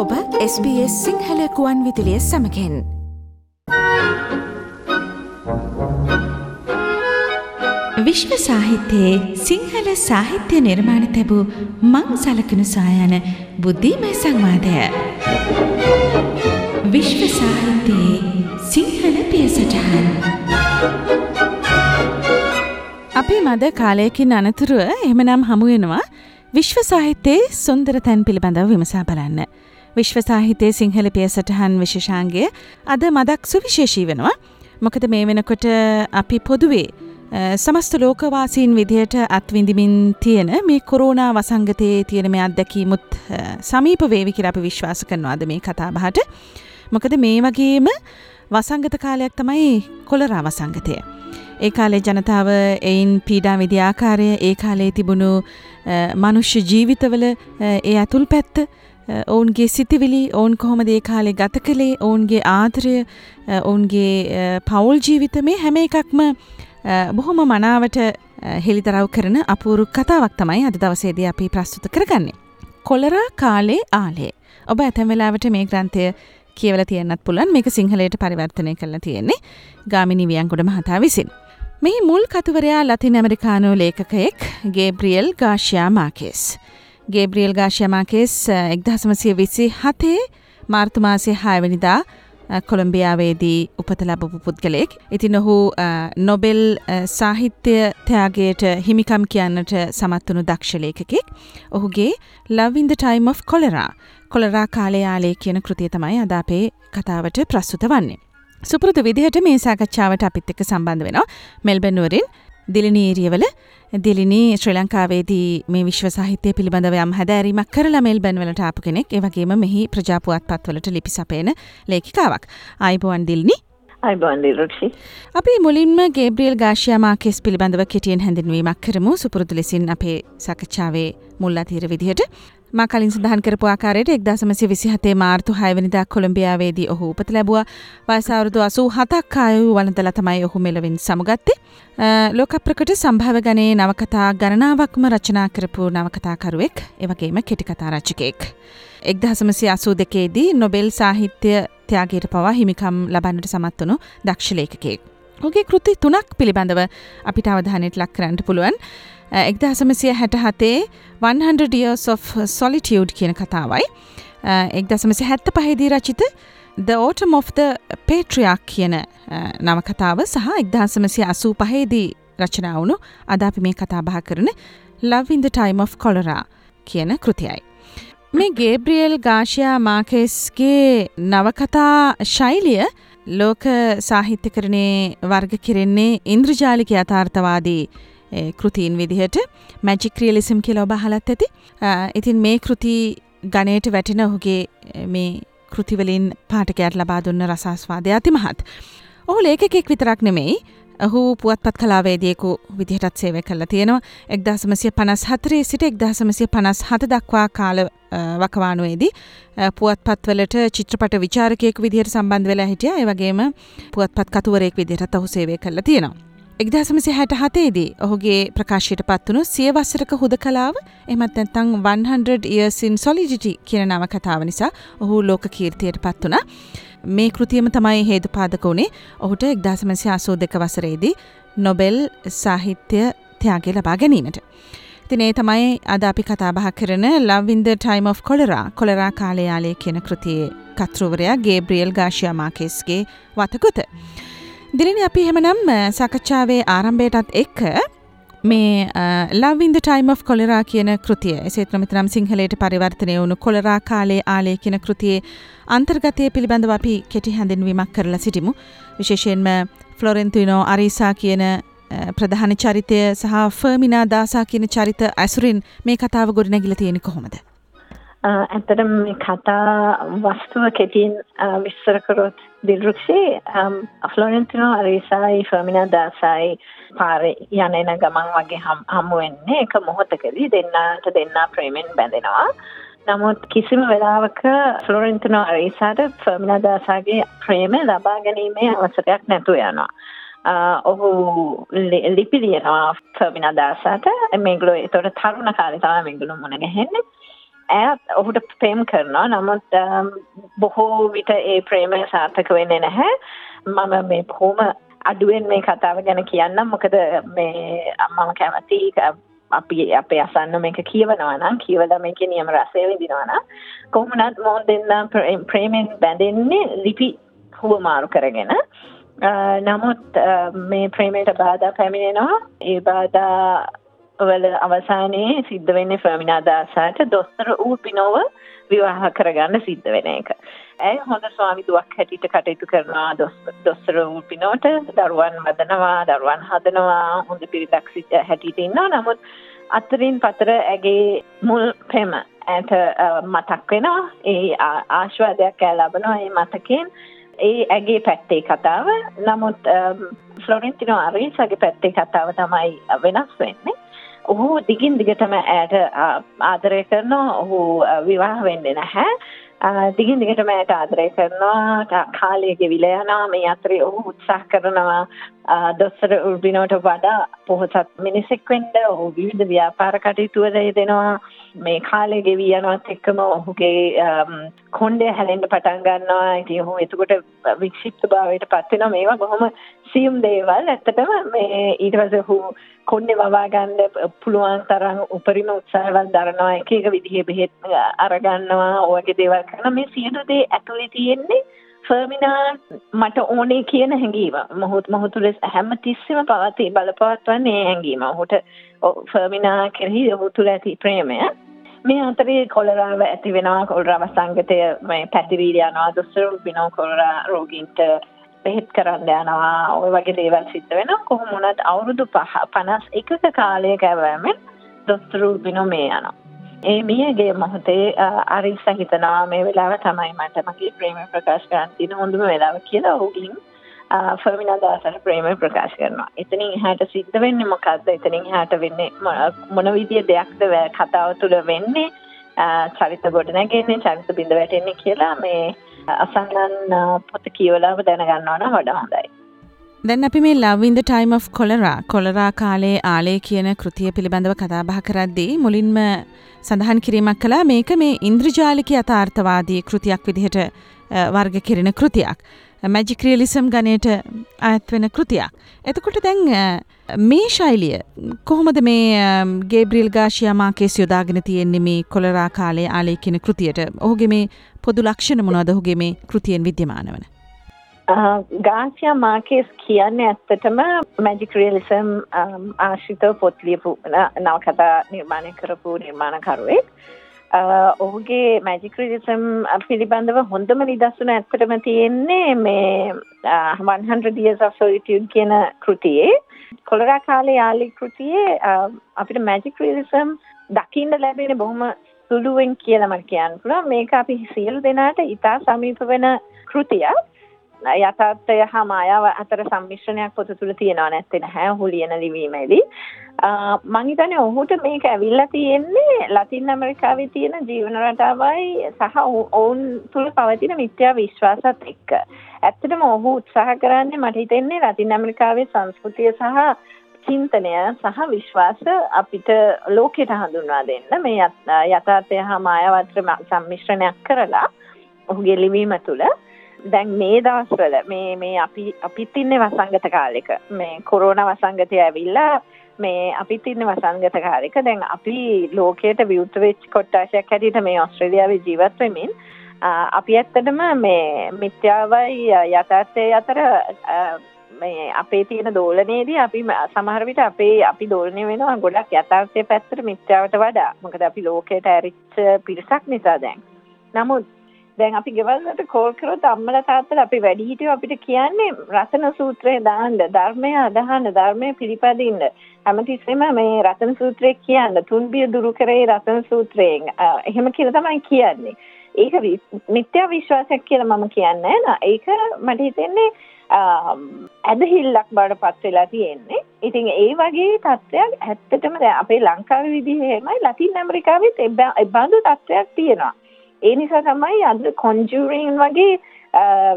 ඔබ SBS සිංහල කුවන් විදිලිය සමකෙන් විශ්ව සාහිත්‍යයේ සිංහල සාහිත්‍ය නිර්මාණ තැබූ මං සලකනු සායන බුද්ධීමය සංවාදය විශ්ව සාහිත්‍යයේ සිංහල පියසටහන් අපි මද කාලයකින් අනතුරුව එහමනම් හමුවෙනවා විශ්ව සාහිත්‍යයේ සුන්දර තැන් පිළිබඳව විමසා බලන්න. විශ්ව සාහිතයේ සිංහල පිය සටහන් විශෂාන්ගේ අද මදක් සුවිශේෂී වෙනවා. මොකද මේ වෙනකොට අපි පොදුවේ සමස්ත ලෝකවාසීන් විදිහට අත්විඳිමින් තියෙන මේ කොරෝනා වසංගතයේ තියෙන මේ අත්දැකීමුත් සමීප වේවි කියලා අපි විශ්වාස කරනවාද මේ කතාබහට. මොකද මේ වගේම වසංගත කාලයක් තමයි කොලරා වසංගතය. ඒ කාලේ ජනතාව එයින් පීඩා විදි ආකාරය ඒ කාලේ තිබුණු මනුෂ්‍ය ජීවිතවල ඒ ඇතුල් පැත්ත ඔවුන්ගේ සිතිවිලි ඔවුන් කොහොම දේ කාලේ ගත කළේ ඔවුන්ගේ ආදරය ඔවුන්ගේ පවුල් ජීවිත මේ හැම එකක්ම බොහොම මනාවට හෙළිතරව් කරන අපූරු කතාවක් තමයි අද දවසේදී අපි ප්‍රස්තුත කරගන්නේ. කොලරා කාලේ ආලේ. ඔබ ඇතැම් වෙලාවට මේ ග්‍රන්ථය කියවල තියන්නත් පුළන් මේක සිංහලයට පරිවර්තනය කරලා තියෙන්නේ ගාමිනි වියන්ගොඩ මහතා විසින්. මෙහි මුල් කතුවරයා ලතින් ඇමරිකානෝ ලේකකයෙක් Gabriel Garcia Marquez. Gabriel Garcia Marquez එක්දහසමසය විසි හතේ මාර්තුමාසය හයවනිදා කොළම්බියාවේදී උපත ලබපු පුද්ගලෙක්. ඉතින් ඔහු නොබෙල් සාහිත්‍ය තයාගේට හිමිකම් කියන්නට සමත්වනු දක්ෂලේකෙක්. ඔහුගේ love in the time of cholera cholera කාලයාලේ කියන කෘතිය තමයි අද අපේ කතාවට ප්‍රස්තුත වන්නේ. සුපුරුදු විදිහට මේ සාකච්ඡාවට අපිත් එක්ක සම්බන්ධ වෙනවා මෙල්බනුවරින් දිලිනීරියවල දිලිනී ශ්‍රී ලංකාවේදී මේ විශ්ව සාහිත්‍යය පිළිබඳව යම් හැදෑරීමක් කරලා මෙල්බන් වලට ආපු කෙනෙක් ඒ වගේම මෙහි ප්‍රජාපුවත් පත්වලට ලිපි සපයන ලේඛිකාවක්. ආයිබෝවන් දිල්නි. අපි මුලින්ම ගේබ්‍රියල් ගාශයමාකෙස් පිළිබඳව කෙටියෙන් හැඳින්වීමක් කරමු සුපුරුදු ලෙසින් අපේ සාකච්ඡාවේ මුල් අතීර විදිහට. මා කලින් සඳහන් කරපු ආකාරයට එක්දාසමසි විසිහතේ මාර්තු හයවනිදා කොළඹියාවේදී ඔහු උපත ලැබුවා වයසවරුදු අසූ හතක් ආයු වලඳල තමයි ඔහු මෙලවින් සමුගත්තේ. ලෝකප්‍රකට සම්භාව ගනේ නවකතා ගණනාවක්ම රචනා කරපු නවකතාකරුවෙක් එවගේම කෙටිකතා රචකයෙක්. එක්දහසමසි අසූ දෙකේදී නොබෙල් සාහිත්‍ය ත්‍යයාගේට පවා හිමිකම් ලබන්නට සමත් වනු දක්ෂලේකකෙක්. ඔගේ කෘති තුනක් පිළිබඳව අපිට අවධානයට ලක් කරන්නට පුළුවන්. එක්දහසමසිය හැට හතේ 100 years of solitude කියන කතාවයි. එක්දසමසි හැත්ත පහිදී රචිත The Autumn of the Patriarch කියන නවකතාව සහ එක්දහසමසි අසූ පහේදී රචනාවුණු අද අපි මේ කතා බහ කරන Love in the Time of Cholera කියන කෘතියයි. මේ ගේබ්‍රියල් ගාශයා මාකෙස්ගේ නවකතා ශෛලිය ලෝක සාහිත්‍ය කරණය වර්ග කෙරෙන්නේ ඉන්ද්‍රජාලික යථාර්ථවාදී කෘතිීන් විදිහට මැජික් ක්‍රියලිසම් කියල ඔබ හලත් ඇති ඉතින් මේ කෘති ගණයට වැටෙන ඔහුගේ මේ කෘතිවලින් පාටකයට ලබා දුන්න රසස්වාදය අති මහත්. ඔහු ලේකෙක් විතරක් නෙමෙයි ඔහු පුවත්පත් කලාවේදියෙකු විදිහටත් සේවය කල්ල තියෙනවා එක්දහසමසිය පනස් හතරේ සිට එක්දහසමසිය පනස් හත දක්වා කාල වකවානුවේදී පුවත්පත්වලට චිත්‍රපට විචාරකයෙක් විදිහට සම්බන්ධ වෙලා හිටිය ඒවගේම පුවත්පත් කතුවරයෙක් විදිහට ඔහු සේවය කල්ල තියෙනවා. එක්දහසමසි හැට හතේදී ඔහුගේ ප්‍රකාශයට පත්වනු සියවස්සරක හුද කලාව එමත් නැතං 100 ඉයසින් සොලිජිටි කියන නව කතාව නිසා ඔහු ලෝක කීර්තියට පත් වුණ. මේ කෘතියම තමයි හේතු පාදක වුණේ ඔහුට එක්දහසමසි අසූ දෙක වසරේදී නොබෙල් සාහිත්‍ය ත්‍යයාගේ ලබා ගැනීමට. තිනේ තමයි අද අපි කතාබහ කරන love in the time of cholera cholera කාලයාලය කියන කෘතියේ කතෘවරයා ගේබ්‍රියල් ගාශයමාකෙස්ගේ වතකුත. දිලිනි අපි හෙමනම් සාකච්ඡාවේ ආරම්භයටත් එක්ක මේ ලවින්ද ටයිම් of කොලරා කියන කෘතිය එසේත් නොමිතරම් සිංහලයට පරිවර්තනය වුණු කොලරා කාලේ ආලේ කියන කෘතියේ අන්තර්ගතය පිළිබඳව අපි කෙටි හැඳින්වීමක් කරලා සිටිමු. විශේෂයෙන්ම ෆ්ලොරෙන්තුනෝ අරිසා කියන ප්‍රධාන චරිතය සහ ෆර්මිනා දාසා කියන චරිත ඇසුරින් මේ කතාව ගොඩනැගිල තියෙන කොහොමද. ඇත්තට මේ කතා වස්තුව කෙටින් විස්සරකරොත් දිල්රුක්ෂේ ෆ්ලෝරෙන්තිනෝ අරිසායි ෆර්මිනා දාසයි පාරේ යන එන ගමන් වගේ හමු වෙන්නේ එක මොහොතකදී දෙන්නාට දෙන්නා ප්‍රේමෙන් බැඳෙනවා. නමුත් කිසිම වෙලාවක ෆ්ලෝරෙන්තිනෝ අරිසාට ෆර්මිනා දාසාගේ ප්‍රේම ලබා ගැනීමේ අවසරයක් නැතුව යනවා. ඔහු ලිපි ලියනවා ෆර්මිනා දාසාට මේගලෝ එතොට තරුණ කාලේ තමයි මේගලු මුණ ගැහෙන්නේ ඇත් ඔහුට ප්‍රේම් කරනවා. නමුත් බොහෝ විට ඒ ප්‍රේමය සාර්ථක වෙන්නේ නැහැ. මම මේ බොහොම අඩුවෙන් මේ කතාව ගැන කියන්නම්. මොකද මේ මම කැමති අපි අපේ අසන්න මේක කියවනවා නම් කියවලා මේකේ නියම රසය විඳිනවා නම් කොහොමනත් මොන් දෙන්න ප්‍රේමෙන් බැඳෙන්නේ ලිපි හුවමාරු කරගෙන. නමුත් මේ ප්‍රේමයට බාධා පැමිණෙනවා. ඒ බාධා වල අවසානයේ සිද්ධ වෙන්නේ ෆර්මිනා දාසාට දොස්තර ඌ පිනෝව විවාහ කරගන්න සිද්ධ වෙන එක. ඇය හොඳ ස්වාමි දුවක් හැටියට කටයුතු කරනවා දොස්තර ඌ පිනෝට? දරුවන් වදනවා දරුවන් හදනවා හොඳ පිරිතක් හැටියට ඉන්නවා. නමුත් අතරින් පතර ඇගේ මුල් ප්‍රේම ඇයට මතක් වෙනවා. ඒ ආශ්වාදයක් ඇය ලබනවා ඒ මතකෙන් ඒ ඇගේ පැත්තේ කතාව. නමුත් ෆ්ලොරෙන්ටිනෝ අරීසගේ පැත්තේ කතාව තමයි වෙනස් වෙන්නේ. ඔහු දිගින් දිගටම ඇයට ආදරය කරනවා. ඔහු විවාහ වෙන්නේ නැහැ. දිගින් දිගටම ඇයට ආදරය කරනවා. කාලය ගෙවිල යනවා. මේ අතරේ ඔහු උත්සාහ කරනවා. දොස්තර උර්බිනෝට වඩා පොහොසත් මිනිසෙක් වෙන්න. ඔහු විවිධ ව්‍යාපාර කටයුතු වල යෙදෙනවා. මේ කාලය ගෙවී යනවත් එක්කම ඔහුගේ කොණ්ඩය හැලෙන්න පටන් ගන්නවා. ඉතින් ඔහු එතකොට වික්ෂිප්ත භාවයට පත් වෙනවා. මේවා බොහොම සියුම් දේවල්. ඇත්තටම මේ ඊට පස්සේ ඔහු කොණ්ඩේ වවා ගන්න පුළුවන් තරම් උපරිම උත්සාහවල් දරනවා එක එක විදිහේ බෙහෙත් අරගන්නවා ඔයගේ දේවල් කරනවා. මේ සියලු දේ ඇතුලේ තියෙන්නේ ෆර්මිනා මට ඕනේ කියන හැඟීම. මොහොත් මොහොතුල හැම තිස්සෙම පවතී බලපවත්වන්නේ ඒ හැඟීම. ඔහුට ෆර්මිනා කෙරෙහි ඔහු තුළ ඇති ප්‍රේමය. මේ අතරේ කොලරාව ඇති වෙනවා. කොලරාව සංගතය මේ පැතිරීල යනවා දුස්සරු බිනෝ කොලරා රෝගීන්ට බෙහෙත් කරන්න යනවා ඔය වගේ දේවල් සිද්ධ වෙනවා කොහොම වුණත් අවුරුදු පහ පනස් එකක කාලයක ඇවෑමෙන් දොස්තරු බිනෝ මේ යනවා ඒ මියගේ මොහොතේ අරිස හිතනවා මේ වෙලාව තමයි මට මගේ ප්‍රේම ප්‍රකාශ කරන්න තියෙන හොඳම වෙලාව කියලා ඔහුගෙන් ෆර්මිනා දාසට ප්‍රේම ප්‍රකාශ කරනවා. එතනින් එහාට සිද්ධ වෙන්නේ මොකද්ද? එතනින් එහාට වෙන්නේ මොන විදිය දෙයක්ද කතාව තුළ වෙන්නේ? චරිත ගොඩ නැගෙන්නේ චරිත බිඳ වැටෙන්නේ කියලා මේ අසන්නන් පොත කියවලාම දැනගන්නවා නම් වඩා හොඳයි. දැන් අපි මේ love in the time of cholera cholera කාලේ ආලේ කියන කෘතිය පිළිබඳව කතාබහ කරද්දී මුලින්ම සඳහන් කිරීමක් කලා මේක මේ ඉන්ද්‍රජාලික යථාර්ථවාදී කෘතියක් විදිහට වර්ග කිරෙන කෘතියක්. මැජික්‍රියලිසම් ගනයට අඇත්වෙන කෘතියක්. එතකොට දැන් මේ ශෛලිය කොහොමද මේ ගේබ්‍රිල් ගාශයමාකේස් යොදාගෙන තියෙන්නේ මේ කොලරා කාලේ ආලේ කියන කෘතියට ඔහුගේ මේ පොදු ලක්ෂණ මොනවද ඔහුගේ මේ කෘතියෙන් විද්‍යමාන වන. ගාසියා මාකේස් කියන්නේ ඇත්තටම මැජික් රියලිසම් ආශ්‍රිතව පොත් ලියපු නවකතා නිර්මාණය කරපු නිර්මාණකරුවෙක් ඔහුගේ මැජික් රිලිසම් පිළිබඳව හොඳම නිදස්සුන ඇත්තටම තියෙන්නේ මේ 100 years of solitude කියන කෘතියේ කොලරා කාලේ යාලි කෘතියේ අපිට මැජික් රිලිසම් දකින්න ලැබෙන බොහොම සුළුවෙන් කියලා මට කියන්න පුළුවන්. මේක අපි සියලු දෙනාට ඉතා සමීප වෙන කෘතියක්. යථාර්ථය හා මායාව අතර සම්මිශ්‍රණයක් පොත තුළ තියෙනවා නැත්තේ නැහැ. ඔහු ලියන ලිවීමේදී. මං හිතන්නේ ඔහුට මේක ඇවිල්ලා තියෙන්නේ ලතින් ඇමරිකාවේ තියෙන ජීවන රටාවයි සහ ඔවුන් තුළ පවතින මිත්‍යා විශ්වාසත් එක්ක. ඇත්තටම ඔහු උත්සාහ කරන්නේ මට හිතෙන්නේ ලතින් ඇමරිකාවේ සංස්කෘතිය සහ චින්තනය සහ විශ්වාස අපිට ලෝකෙට හඳුන්වා දෙන්න. මේ යථාර්ථය හා මායාව අතර සම්මිශ්‍රණයක් කරලා ඔහුගේ ලිවීම තුළ දැන් මේ දවස්වල මේ මේ අපි අපිත් ඉන්නේ වසංගත කාලෙක. මේ කොරෝනා වසංගතය ඇවිල්ලා මේ අපිත් ඉන්නේ වසංගත කාලෙක. දැන් අපි ලෝකයට විවෘත වෙච්ච කොට්ටාශයක් හැටියට මේ ඕස්ට්‍රේලියාවේ ජීවත් වෙමින් අපි ඇත්තටම මේ මිත්‍යාවයි යථාර්ථය අතර මේ අපේ තියෙන දෝලනයේදී අපි සමහර විට අපේ අපි දෝලනය වෙනවා ගොඩක් යථාර්ථය පැත්තට මිත්‍යාවට වඩා. මොකද අපි ලෝකයට ඇරිච්ච පිරිසක් නිසා දැන්. නමුත් දැන් අපි ගෙවල්ලට කෝල් කරොත් අම්මලා තාත්තලා අපි වැඩිහිටියෝ අපිට කියන්නේ රතන සූත්‍රය දාන්න ධර්මය අදහන්න ධර්මය පිළිපදින්න. හැමතිස්සෙම මේ රතන සූත්‍රය කියන්න තුන්බිය දුරු කරේ රතන සූත්‍රයෙන්. එහෙම කියලා තමයි කියන්නේ. ඒක මිත්‍යා විශ්වාසයක් කියලා මම කියන්නේ නෑ. ඒක මට හිතෙන්නේ ඇදහිල්ලක් බවට පත් වෙලා තියෙන්නේ. ඉතින් ඒ වගේ තත්ත්වයක් ඇත්තටම දැන් අපේ ලංකාවේ විදිහේමයි ලතින් ඇමරිකාවෙත් ඒ බඳු තත්ත්වයක් තියෙනවා. ඒ නිසා තමයි අද කොන්ජුරින් වගේ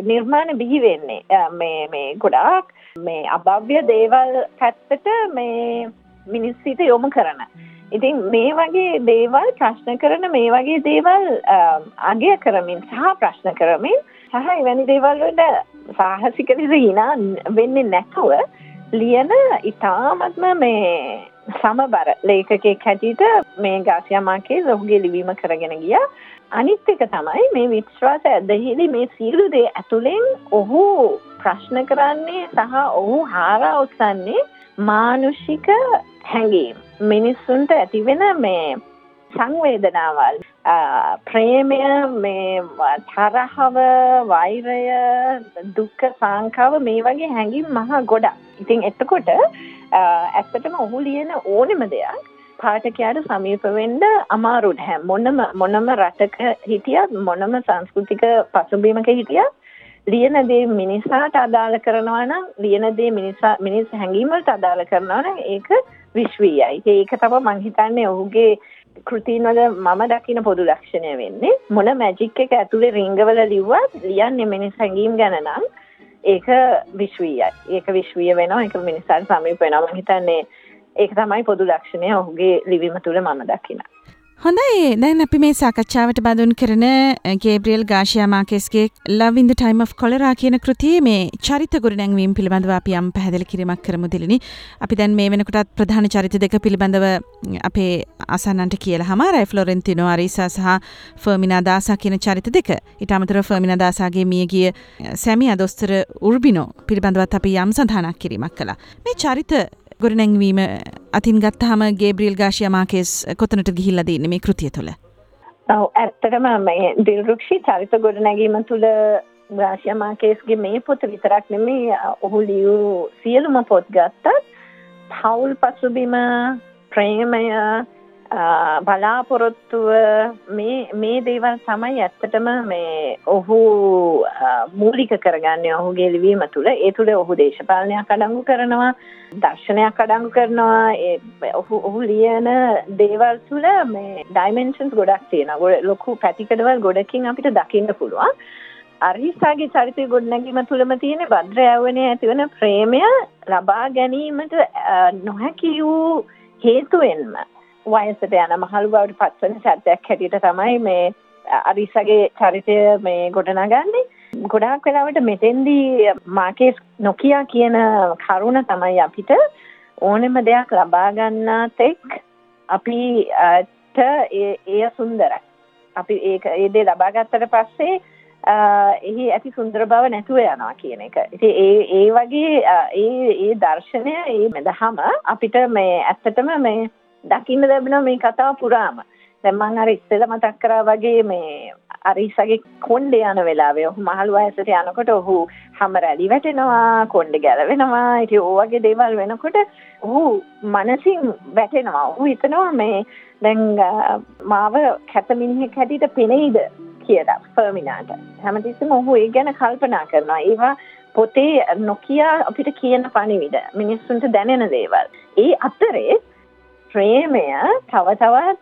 නිර්මාණ බිහි වෙන්නේ මේ මේ ගොඩාක් මේ අභව්‍ය දේවල් පැත්තට මේ මිනිස් සිත යොමු කරන. ඉතින් මේ වගේ දේවල් ප්‍රශ්න කරන මේ වගේ දේවල් අගය කරමින් සහ ප්‍රශ්න කරමින් සහ එවැනි දේවල් වලට සාහසික ලෙස හිනා වෙන්නේ නැතුව ලියන ඉතාමත්ම මේ සමබර ලේඛකෙක් හැටියට මේ ගාසියා මාකේස් ඔහුගේ ලිවීම කරගෙන ගියා. අනිත් එක තමයි මේ විශ්වාස ඇදහිලි මේ සියලු දේ ඇතුලෙන් ඔහු ප්‍රශ්න කරන්නේ සහ ඔහු හාරා උත්සන්නේ මානුෂික හැඟීම් මිනිස්සුන්ට ඇතිවෙන මේ සංවේදනාවල් ප්‍රේමය මේ තරහව වෛරය දුක්ක සංකාව මේ වගේ හැඟින් මහා ගොඩක් ඉතින් එතකොට ඇත්තටම ඔහු ලියන ඕනෙම දෙයක් පාඨකයාට සමීප වෙන්න අමාරු නැහැ මොනම මොනම රටක හිටියත් මොනම සංස්කෘතික පසුබිමක හිටියත් ලියන දේ මිනිසාට අදාළ කරනවා නම් ලියන දේ මිනිසා මිනිස් හැඟීම් වලට අදාළ කරනවා නම් ඒක විශ්වීයයි. ඒක තමයි මං හිතන්නේ ඔහුගේ කෘතීන් වල මම දකින පොදු ලක්ෂණය වෙන්නේ. මොන මැජික් එක ඇතුලේ රිංගවල ලිව්වත් ලියන්නේ මිනිස් හැඟීම් ගැන නම් ඒක විශ්වීයයි. ඒක විශ්වීය වෙනවා. ඒක මිනිසාට සමීප වෙනවා. මං හිතන්නේ ඒක තමයි පොදු ලක්ෂණය ඔහුගේ ලිවීම තුළ මම දකින. හොඳයි දැන් අපි මේ සාකච්ඡාවට බඳුන් කරන ගේබ්‍රියල් ගාශයා මාකෙස්ගේ Love in the Time of Cholera කියන කෘතියේ මේ චරිත ගොඩනැංවීම පිළිබඳව අපි යම් පැහැදිලි කිරීමක් කරමු දිලිනි. අපි දැන් මේ වෙනකොටත් ප්‍රධාන චරිත දෙක පිළිබඳව අපේ අසන්නන්ට කියලා හමාරයි ෆ්ලොරෙන්තිනෝ අරිසා සහ ෆර්මිනා දාසා කියන චරිත දෙක. ඊට අමතරව ෆර්මිනා දාසාගේ මියගිය සැමියා දොස්තර උර්බිනෝ පිළිබඳවත් අපි යම් සඳහනක් කිරීමක් කළා. මේ චරිත ගොඩනැංවීම අතින් ගත්තහම ගේබ්‍රියල් ගාශය මාකෙස් කොතනට ගිහිල්ලා දන්න මේ කෘතිය තුළ? ඔව් ඇත්තටම මේ දිල්රුක්ෂි චරිත ගොඩනැගීම තුළ ගාශය මාකේස්ගේ මේ පොත විතරක් නෙමේ ඔහු ලියූ සියලුම පොත් ගත්තත් පවුල් පසුබිම ප්‍රේමය බලාපොරොත්තුව මේ මේ දේවල් තමයි ඇත්තටම මේ ඔහු මූලික කරගන්නේ ඔහුගේ ලිවීම තුළ ඒ තුළ ඔහු දේශපාලනයක් අඩංගු කරනවා දර්ශනයක් අඩංගු කරනවා ඔහු ඔහු ලියන දේවල් තුළ මේ ඩයිමෙන්ෂන්ස් ගොඩක් තියෙන ගොඩ ලොකු පැතිකඩවල් ගොඩකින් අපිට දකින්න පුළුවන් අරිසාගේ චරිතය ගොඩනැගීම තුළම තියෙන භද්‍ර යවනය ඇතිවන ප්‍රේමය ලබා ගැනීමට නොහැකි වූ හේතුවෙන්ම වයසට යන මහලු බවට පත්වන චරිතයක් හැටියට තමයි මේ අරිසගේ චරිතය මේ ගොඩනගන්නේ. ගොඩාක් වෙලාවට මෙතෙන්දී මාකේස් නොකියා කියන කරුණ තමයි අපිට ඕනෙම දෙයක් ලබා ගන්නා තෙක් අපිට එය සුන්දරයි. අපි ඒක ඒ දේ ලබා ගත්තට පස්සේ එහි ඇති සුන්දර බව නැතුව යනවා කියන එක. ඉතින් ඒ ඒ වගේ ඒ ඒ දර්ශනය ඒ මෙදහම අපිට මේ ඇත්තටම මේ දකින්න ලැබෙනවා මේ කතාව පුරාම. දැන් මම අර ඉස්සෙල්ලා මතක් කරා වගේ මේ අරිසගේ කොණ්ඩේ යන වෙලාවේ ඔහු මහලු වයසට යනකොට ඔහු හැම රැලි වැටෙනවා කොණ්ඩේ ගැලවෙනවා. ඉතින් ඕ වගේ දේවල් වෙනකොට ඔහු මනසින් වැටෙනවා. ඔහු හිතනවා මේ දැන් මාව කැත මිනිහෙක් හැටියට පෙනෙයිද කියලා ෆර්මිනාට හැමතිස්සෙම ඔහු ඒ ගැන කල්පනා කරනවා. ඒවා පොතේ නොකිය අපිට කියන පණිවිඩ මිනිස්සුන්ට දැනෙන දේවල්. ඒ අතරේ ප්‍රේමය තව තවත්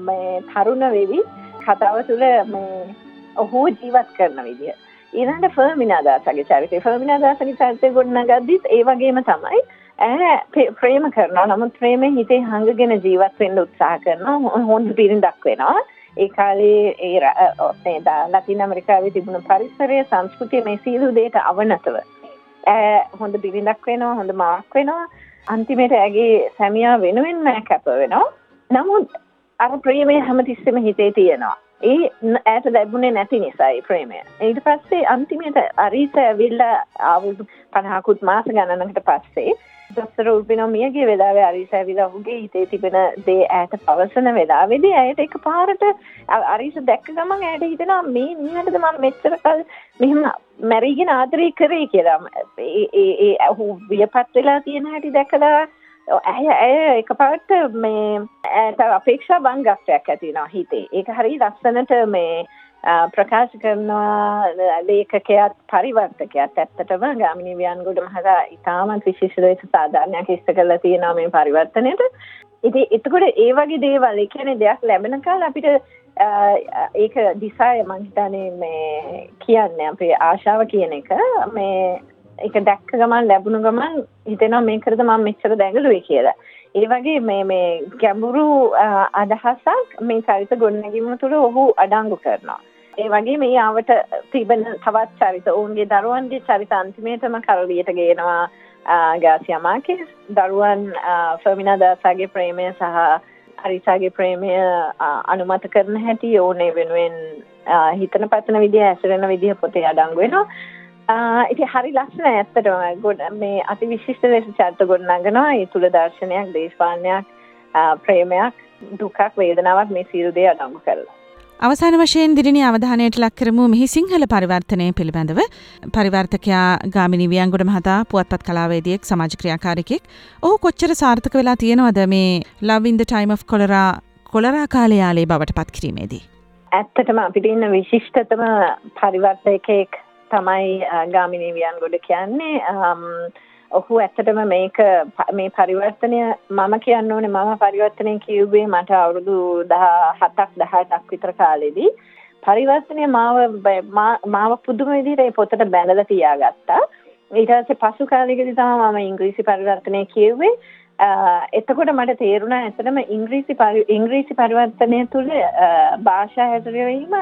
මේ තරුණ වෙවි කතාව තුළ මේ ඔහු ජීවත් කරන විදිය. ඊළඟට ෆර්මිනාදාසගේ චරිතය. ෆර්මිනාදාසගේ චරිතය ගොඩනගද්දිත් ඒ වගේම තමයි. ඇ ප්‍රේම කරනවා. නමුත් ප්‍රේමේ හිතේ හංගගෙන ජීවත් වෙන්න උත්සාහ කරනවා. හොඳ පිරිඳක් වෙනවා. ඒ කාලේ ඒ ලතින් ඇමරිකාවේ තිබුණ පරිසරය සංස්කෘතිය මේ සියලු දේට අවනතව. හොඳ බිරිඳක් වෙනවා හොඳ මාක් වෙනවා. අන්තිමට ඇගේ සැමියා වෙනුවෙන් මෑ කැප වෙනවා නමුත් අර ප්‍රේමය හැමතිස්සෙම හිතේ තියෙනවා. ඒ ඇයට ලැබුණේ නැති නිසායි ප්‍රේමය. ඊට පස්සේ අන්තිමට අරීස ඇවිල්ලා අවුරුදු පණහකුත් මාස ගණනකට පස්සේ දොස්තර උල්පිනෝ මියගේ වෙලාවේ අරිස ඇවිලා ඔහුගේ හිතේ තිබෙන දේ ඇයට පවසන වෙලාවේදී ඇයට එක පාරට අරිස දැක්ක ගමන් ඇයට හිතෙනවා මේ නිහඬද මම මෙච්චර කල් මෙහෙම මැරිගෙන ආදරේ කරේ කියලා. ඒ ඒ ඔහු වියපත් වෙලා තියෙන හැටි දැකලා ඇය ඇය එකපාරට මේ ඇයට අපේක්ෂා බංගත්වයක් ඇති වෙනවා හිතේ ඒක හරිය ලස්සනට මේ ප්‍රකාශ කරනවා ලේඛකයාත් පරිවර්තකයාත් ඇත්තටම ගාමිණී වියන්ගොඩ මහතා ඉතාමත් විශේෂ ලෙස සාධාරණයක් ඉෂ්ට කරලා තියෙනවා මේ පරිවර්තනයට. ඉතින් එතකොට ඒ වගේ දේවල් ඒ කියන්නේ දෙයක් ලැබෙන කාල අපිට ඒක දිසාය මං හිතන්නේ මේ කියන්නේ අපේ ආශාව කියන එක මේ ඒක දැක්ක ගමන් ලැබුණු ගමන් හිතෙනවා මේකද මම මෙච්චර දැඟලුවේ කියලා. ඒ වගේ මේ මේ ගැඹුරු අදහසක් මේ චරිත ගොඩනැගීම තුළ ඔහු අඩංගු කරනවා. ඒ වගේ මේ ආවට තිබෙන තවත් චරිත ඔවුන්ගේ දරුවන්ගේ චරිත අන්තිමේටම කරලියට ගේනවා ගාසියමාකේ දරුවන් ෆර්මිනා දාසාගේ ප්‍රේමය සහ අරිසාගේ ප්‍රේමය අනුමත කරන හැටි ඕනේ වෙනුවෙන් හිතන පතන විදිහ ඇසරෙන විදිහ පොතේ අඩංගු වෙනවා ඉති හරි ලස්සන ඇත්තටම. ගොඩ මේ අති විශිෂ්ට ලෙස චරිත ගොඩනගනවා ඒ තුළ දර්ශනයක් දේශපාලනයක් ප්‍රේමයක් දුකක් වේදනාවක් මේ සියලු දේ අඩංගු කරලා. අවසාන වශයෙන් දිරිනි අවධානයට ලක්කරමු මෙහි සිංහල පරිවර්තනය පිළිබඳව. පරිවර්තකයා ගාමිනි වියන්ගොඩ මහතා පුවත්පත් කලාවේදියෙක් සමාජ ක්‍රියාකාරිකෙක්. ඔහු කොච්චර සාර්ථක වෙලා තියෙනවද මේ love in the time of cholera cholera කාලයාලේ බවට පත් කිරීමේදී. ඇත්තටම අපිට ඉන්න විශිෂ්ටතම පරිවර්තයකෙක් තමයි ගාමිනී වියන්ගොඩ කියන්නේ. ඔහු ඇත්තටම මේක මේ පරිවර්තනය මම කියන්න ඕනේ මම පරිවර්තනය කිව්වේ මට අවුරුදු 17ක් 18ක් විතර කාලෙදී. පරිවර්තනය මාව මාව පුදුම විදිහට ඒ පොතට බැඳලා තියාගත්තා. ඊට පස්සේ පසු කාලෙකදී තමයි මම ඉංග්‍රීසි පරිවර්තනය කිව්වේ. එතකොට මට තේරුණා ඇත්තටම ඉංග්‍රීසි ඉංග්‍රීසි පරිවර්තනය තුළ භාෂා හැසිරවීම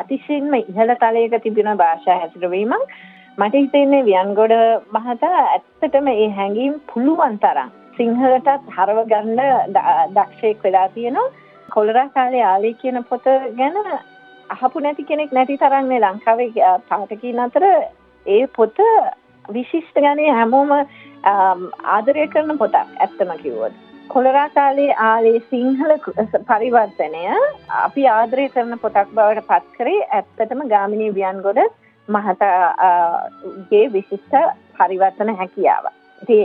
අතිශයින්ම ඉහළ තලයක තිබෙන භාෂා හැසිරවීමක්. මට හිතෙන්නේ වියන්ගොඩ මහතා ඇත්තටම ඒ හැඟීම් පුළුවන් තරම් සිංහලටත් හරව ගන්න දක්ෂයෙක් වෙලා තියෙනවා. කොලරා කාලේ ආලේ කියන පොත ගැන අහපු නැති කෙනෙක් නැති තරම්නේ ලංකාවේ පාඨකීන් අතර ඒ පොත විශිෂ්ට ගණේ හැමෝම ආදරය කරන පොතක් ඇත්තම කිව්වොත්. කොලරා කාලේ ආලේ සිංහල පරිවර්තනය අපි ආදරය කරන පොතක් බවට පත් කරේ ඇත්තටම ගාමිණී වියන්ගොඩ මහතාගේ විශිෂ්ට පරිවර්තන හැකියාව. ඉතින්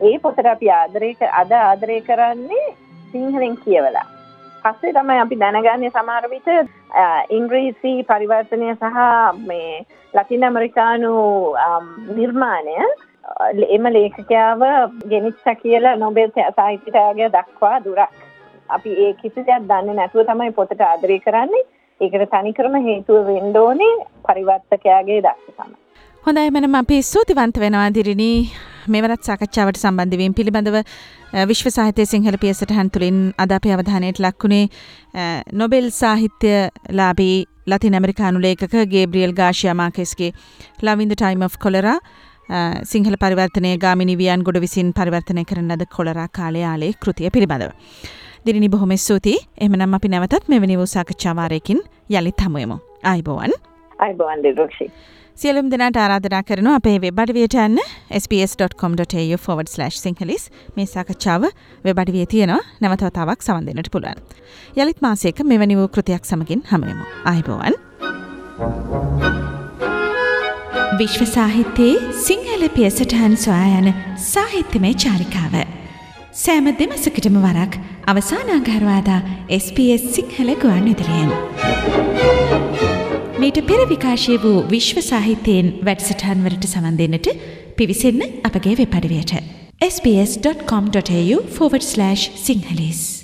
ඒ පොතට අපි ආදරය අද ආදරය කරන්නේ සිංහලෙන් කියවලා. පස්සේ තමයි අපි දැනගන්නේ සමහර විට ඉංග්‍රීසි පරිවර්තනය සහ මේ ලතින් ඇමරිකානු නිර්මාණය එම ලේඛකයාව ගෙනිච්ච කියලා නොබෙල් සාහිත්‍යය දක්වා දුරක්. අපි ඒ කිසි දෙයක් දන්නේ නැතුව තමයි පොතට ආදරය කරන්නේ. ඒකට තනිකරම හේතුව වෙන්න ඕනේ පරිවර්තකයාගේ දක්ෂකම. හොඳයි මනම් අපි ස්තුතිවන්ත වෙනවා දිරිනි මෙවරත් සාකච්ඡාවට සම්බන්ධවීම පිළිබඳව විශ්ව සාහිත්‍ය සිංහල පියසටහන් තුළින් අද අපේ අවධානයට ලක්වුණේ නොබෙල් සාහිත්‍ය ලාබී ලතින් ඇමරිකානු ලේකක Gabriel ගාශයමාකෙස්ගේ love in the time of cholera Sinhala පරිවර්තනය ගාමිනි වියන් ගොඩ විසින් පරිවර්තනය කරන ලද කොලරා කාලයාලේ කෘතිය පිළිබඳව. දිරිනි බොහොම ස්තුතියි එමනම් අපි නැවතත් මෙවැනි වූ සාකච්ඡාවාරයකින් යළිත් හමුවමු. අයිබෝවන් අයිබෝවන් දෙරක්ෂි. සියලුම් දෙනාට ආරාධනා කරන අපේ වෙබ්බඩවියට යන්න sps.com.tu සිංහලිස් මේ සාකච්ඡාව වෙබඩවිය තියෙනවා නැවතවතාවක් සවන් දෙන්නට පුළුවන්. යළිත් මාසයක මෙවැනි වූ කෘතියක් සමගින් හමුවමු. අයිබෝවන්. විශ්ව සාහිත්‍යයේ සිංහල පියසටහන් සොයා යන සාහිත්‍යමය චාරිකාව. සෑම දෙමසකටම වරක් අවසානාගාරවාදා SBS සිංහල ගුවන් ඉදිරියෙන්. මීට පෙර විකාශය වූ විශ්ව සාහිත්‍යයෙන් වැඩසටහන් වලට සවන් දෙන්නට පිවිසන්න අපගේ වෙපඩවයට. sps.com.tu සිංහලිස්.